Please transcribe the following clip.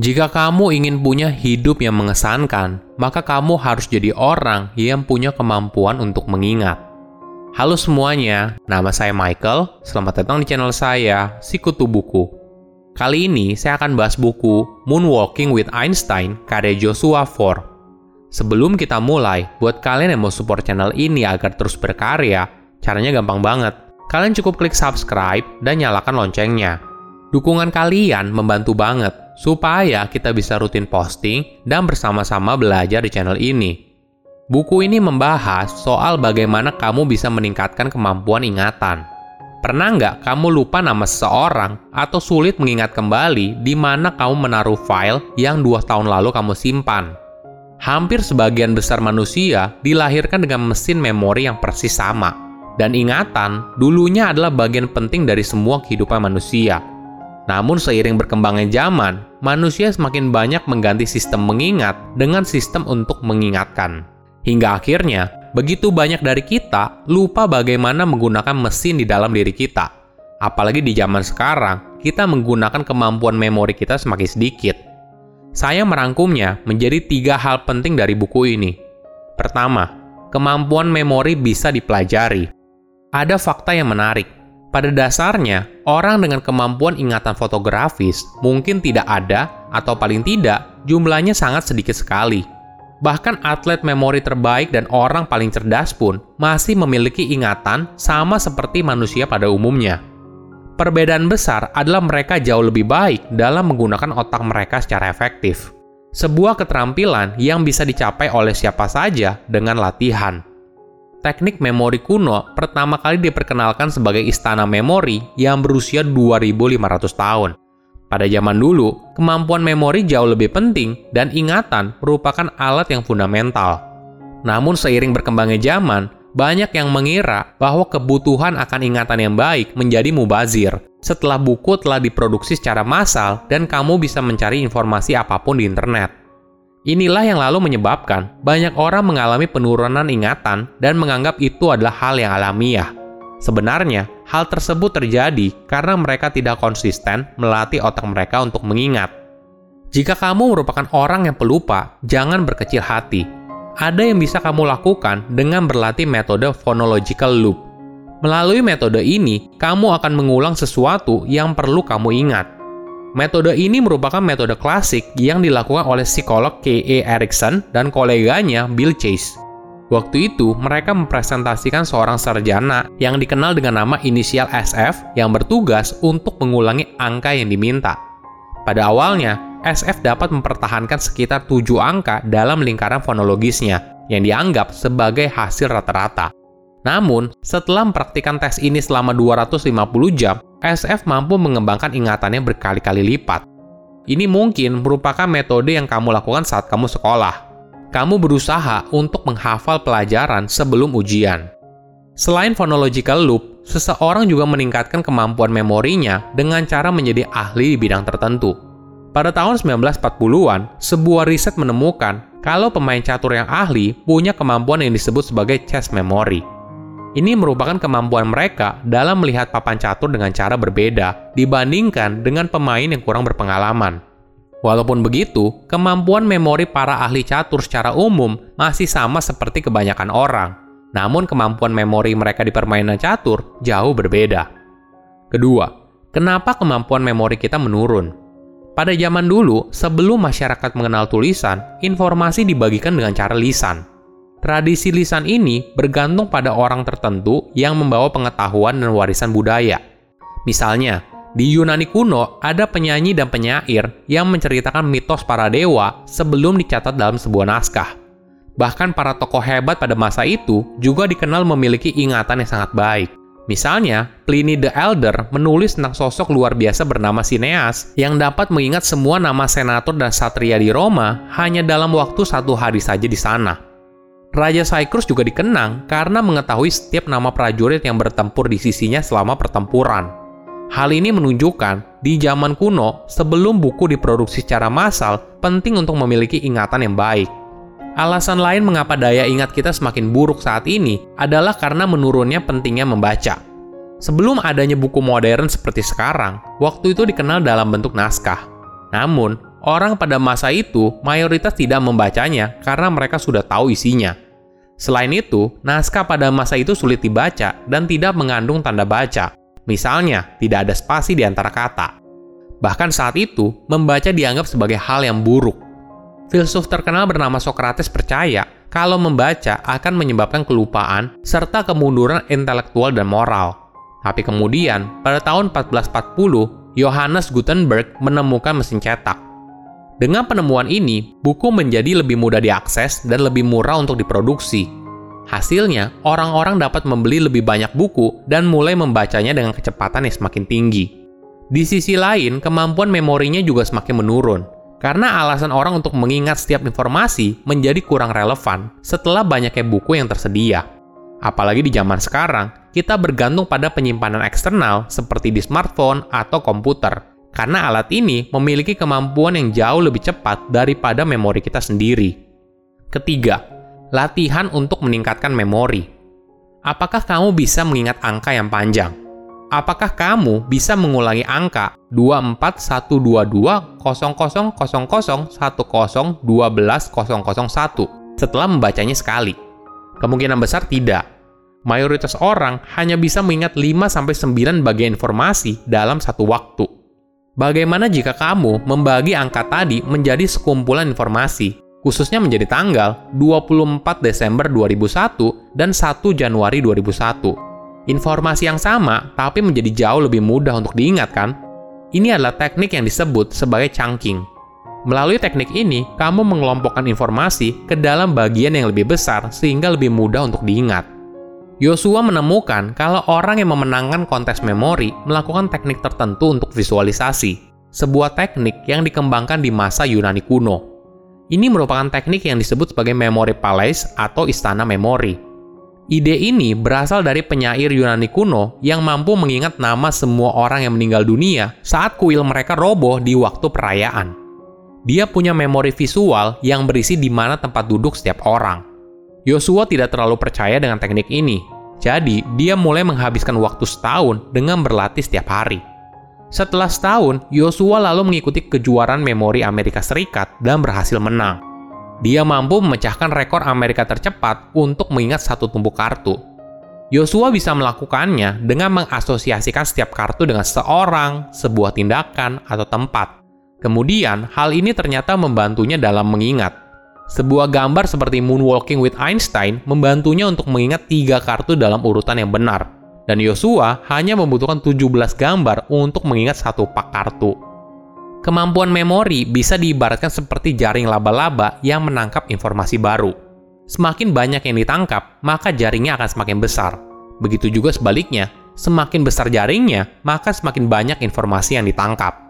Jika kamu ingin punya hidup yang mengesankan, maka kamu harus jadi orang yang punya kemampuan untuk mengingat. Halo semuanya, nama saya Michael. Selamat datang di channel saya, Sikutu Buku. Kali ini saya akan bahas buku Moonwalking with Einstein karya Joshua Foer. Sebelum kita mulai, buat kalian yang mau support channel ini agar terus berkarya, caranya gampang banget. Kalian cukup klik subscribe dan nyalakan loncengnya. Dukungan kalian membantu banget supaya kita bisa rutin posting dan bersama-sama belajar di channel ini. Buku ini membahas soal bagaimana kamu bisa meningkatkan kemampuan ingatan. Pernah nggak kamu lupa nama seseorang atau sulit mengingat kembali di mana kamu menaruh file yang dua tahun lalu kamu simpan? Hampir sebagian besar manusia dilahirkan dengan mesin memori yang persis sama. Dan ingatan dulunya adalah bagian penting dari semua kehidupan manusia. Namun seiring berkembangnya zaman, manusia semakin banyak mengganti sistem mengingat dengan sistem untuk mengingatkan. Hingga akhirnya, begitu banyak dari kita lupa bagaimana menggunakan mesin di dalam diri kita. Apalagi di zaman sekarang, kita menggunakan kemampuan memori kita semakin sedikit. Saya merangkumnya menjadi tiga hal penting dari buku ini. Pertama, kemampuan memori bisa dipelajari. Ada fakta yang menarik pada dasarnya, orang dengan kemampuan ingatan fotografis mungkin tidak ada, atau paling tidak, jumlahnya sangat sedikit sekali. Bahkan atlet memori terbaik dan orang paling cerdas pun masih memiliki ingatan sama seperti manusia pada umumnya. Perbedaan besar adalah mereka jauh lebih baik dalam menggunakan otak mereka secara efektif. Sebuah keterampilan yang bisa dicapai oleh siapa saja dengan latihan teknik memori kuno pertama kali diperkenalkan sebagai istana memori yang berusia 2500 tahun. Pada zaman dulu, kemampuan memori jauh lebih penting dan ingatan merupakan alat yang fundamental. Namun seiring berkembangnya zaman, banyak yang mengira bahwa kebutuhan akan ingatan yang baik menjadi mubazir setelah buku telah diproduksi secara massal dan kamu bisa mencari informasi apa pun di internet. Inilah yang lalu menyebabkan banyak orang mengalami penurunan ingatan dan menganggap itu adalah hal yang alamiah. Sebenarnya, hal tersebut terjadi karena mereka tidak konsisten melatih otak mereka untuk mengingat. Jika kamu merupakan orang yang pelupa, jangan berkecil hati. Ada yang bisa kamu lakukan dengan berlatih metode phonological loop. Melalui metode ini, kamu akan mengulang sesuatu yang perlu kamu ingat Metode ini merupakan metode klasik yang dilakukan oleh psikolog K.E. Erickson dan koleganya Bill Chase. Waktu itu, mereka mempresentasikan seorang sarjana yang dikenal dengan nama inisial SF yang bertugas untuk mengulangi angka yang diminta. Pada awalnya, SF dapat mempertahankan sekitar 7 angka dalam lingkaran fonologisnya, yang dianggap sebagai hasil rata-rata. Namun, setelah mempraktikkan tes ini selama 250 jam, SF mampu mengembangkan ingatannya berkali-kali lipat. Ini mungkin merupakan metode yang kamu lakukan saat kamu sekolah. Kamu berusaha untuk menghafal pelajaran sebelum ujian. Selain phonological loop, seseorang juga meningkatkan kemampuan memorinya dengan cara menjadi ahli di bidang tertentu. Pada tahun 1940-an, sebuah riset menemukan kalau pemain catur yang ahli punya kemampuan yang disebut sebagai chess memory. Ini merupakan kemampuan mereka dalam melihat papan catur dengan cara berbeda dibandingkan dengan pemain yang kurang berpengalaman. Walaupun begitu, kemampuan memori para ahli catur secara umum masih sama seperti kebanyakan orang. Namun kemampuan memori mereka di permainan catur jauh berbeda. Kedua, kenapa kemampuan memori kita menurun? Pada zaman dulu, sebelum masyarakat mengenal tulisan, informasi dibagikan dengan cara lisan. Tradisi lisan ini bergantung pada orang tertentu yang membawa pengetahuan dan warisan budaya. Misalnya, di Yunani kuno ada penyanyi dan penyair yang menceritakan mitos para dewa sebelum dicatat dalam sebuah naskah. Bahkan para tokoh hebat pada masa itu juga dikenal memiliki ingatan yang sangat baik. Misalnya, Pliny the Elder menulis tentang sosok luar biasa bernama Sineas yang dapat mengingat semua nama senator dan satria di Roma hanya dalam waktu satu hari saja di sana. Raja Cyprus juga dikenang karena mengetahui setiap nama prajurit yang bertempur di sisinya selama pertempuran. Hal ini menunjukkan di zaman kuno, sebelum buku diproduksi secara massal, penting untuk memiliki ingatan yang baik. Alasan lain mengapa daya ingat kita semakin buruk saat ini adalah karena menurunnya pentingnya membaca. Sebelum adanya buku modern seperti sekarang, waktu itu dikenal dalam bentuk naskah. Namun, orang pada masa itu mayoritas tidak membacanya karena mereka sudah tahu isinya. Selain itu, naskah pada masa itu sulit dibaca dan tidak mengandung tanda baca. Misalnya, tidak ada spasi di antara kata. Bahkan saat itu, membaca dianggap sebagai hal yang buruk. Filsuf terkenal bernama Socrates percaya kalau membaca akan menyebabkan kelupaan serta kemunduran intelektual dan moral. Tapi kemudian, pada tahun 1440, Johannes Gutenberg menemukan mesin cetak. Dengan penemuan ini, buku menjadi lebih mudah diakses dan lebih murah untuk diproduksi. Hasilnya, orang-orang dapat membeli lebih banyak buku dan mulai membacanya dengan kecepatan yang semakin tinggi. Di sisi lain, kemampuan memorinya juga semakin menurun, karena alasan orang untuk mengingat setiap informasi menjadi kurang relevan setelah banyaknya buku yang tersedia. Apalagi di zaman sekarang, kita bergantung pada penyimpanan eksternal seperti di smartphone atau komputer, karena alat ini memiliki kemampuan yang jauh lebih cepat daripada memori kita sendiri. Ketiga, latihan untuk meningkatkan memori. Apakah kamu bisa mengingat angka yang panjang? Apakah kamu bisa mengulangi angka 241220000101201 setelah membacanya sekali? Kemungkinan besar tidak. Mayoritas orang hanya bisa mengingat 5-9 bagian informasi dalam satu waktu. Bagaimana jika kamu membagi angka tadi menjadi sekumpulan informasi, khususnya menjadi tanggal 24 Desember 2001 dan 1 Januari 2001? Informasi yang sama, tapi menjadi jauh lebih mudah untuk diingat kan? Ini adalah teknik yang disebut sebagai chunking. Melalui teknik ini, kamu mengelompokkan informasi ke dalam bagian yang lebih besar sehingga lebih mudah untuk diingat. Yosua menemukan kalau orang yang memenangkan kontes memori melakukan teknik tertentu untuk visualisasi, sebuah teknik yang dikembangkan di masa Yunani kuno. Ini merupakan teknik yang disebut sebagai memory palace atau istana memori. Ide ini berasal dari penyair Yunani kuno yang mampu mengingat nama semua orang yang meninggal dunia saat kuil mereka roboh di waktu perayaan. Dia punya memori visual yang berisi di mana tempat duduk setiap orang. Yosua tidak terlalu percaya dengan teknik ini, jadi dia mulai menghabiskan waktu setahun dengan berlatih setiap hari. Setelah setahun, Yosua lalu mengikuti kejuaraan memori Amerika Serikat dan berhasil menang. Dia mampu memecahkan rekor Amerika tercepat untuk mengingat satu tumpuk kartu. Yosua bisa melakukannya dengan mengasosiasikan setiap kartu dengan seorang, sebuah tindakan, atau tempat. Kemudian, hal ini ternyata membantunya dalam mengingat. Sebuah gambar seperti Moonwalking with Einstein membantunya untuk mengingat tiga kartu dalam urutan yang benar. Dan Yosua hanya membutuhkan 17 gambar untuk mengingat satu pak kartu. Kemampuan memori bisa diibaratkan seperti jaring laba-laba yang menangkap informasi baru. Semakin banyak yang ditangkap, maka jaringnya akan semakin besar. Begitu juga sebaliknya, semakin besar jaringnya, maka semakin banyak informasi yang ditangkap.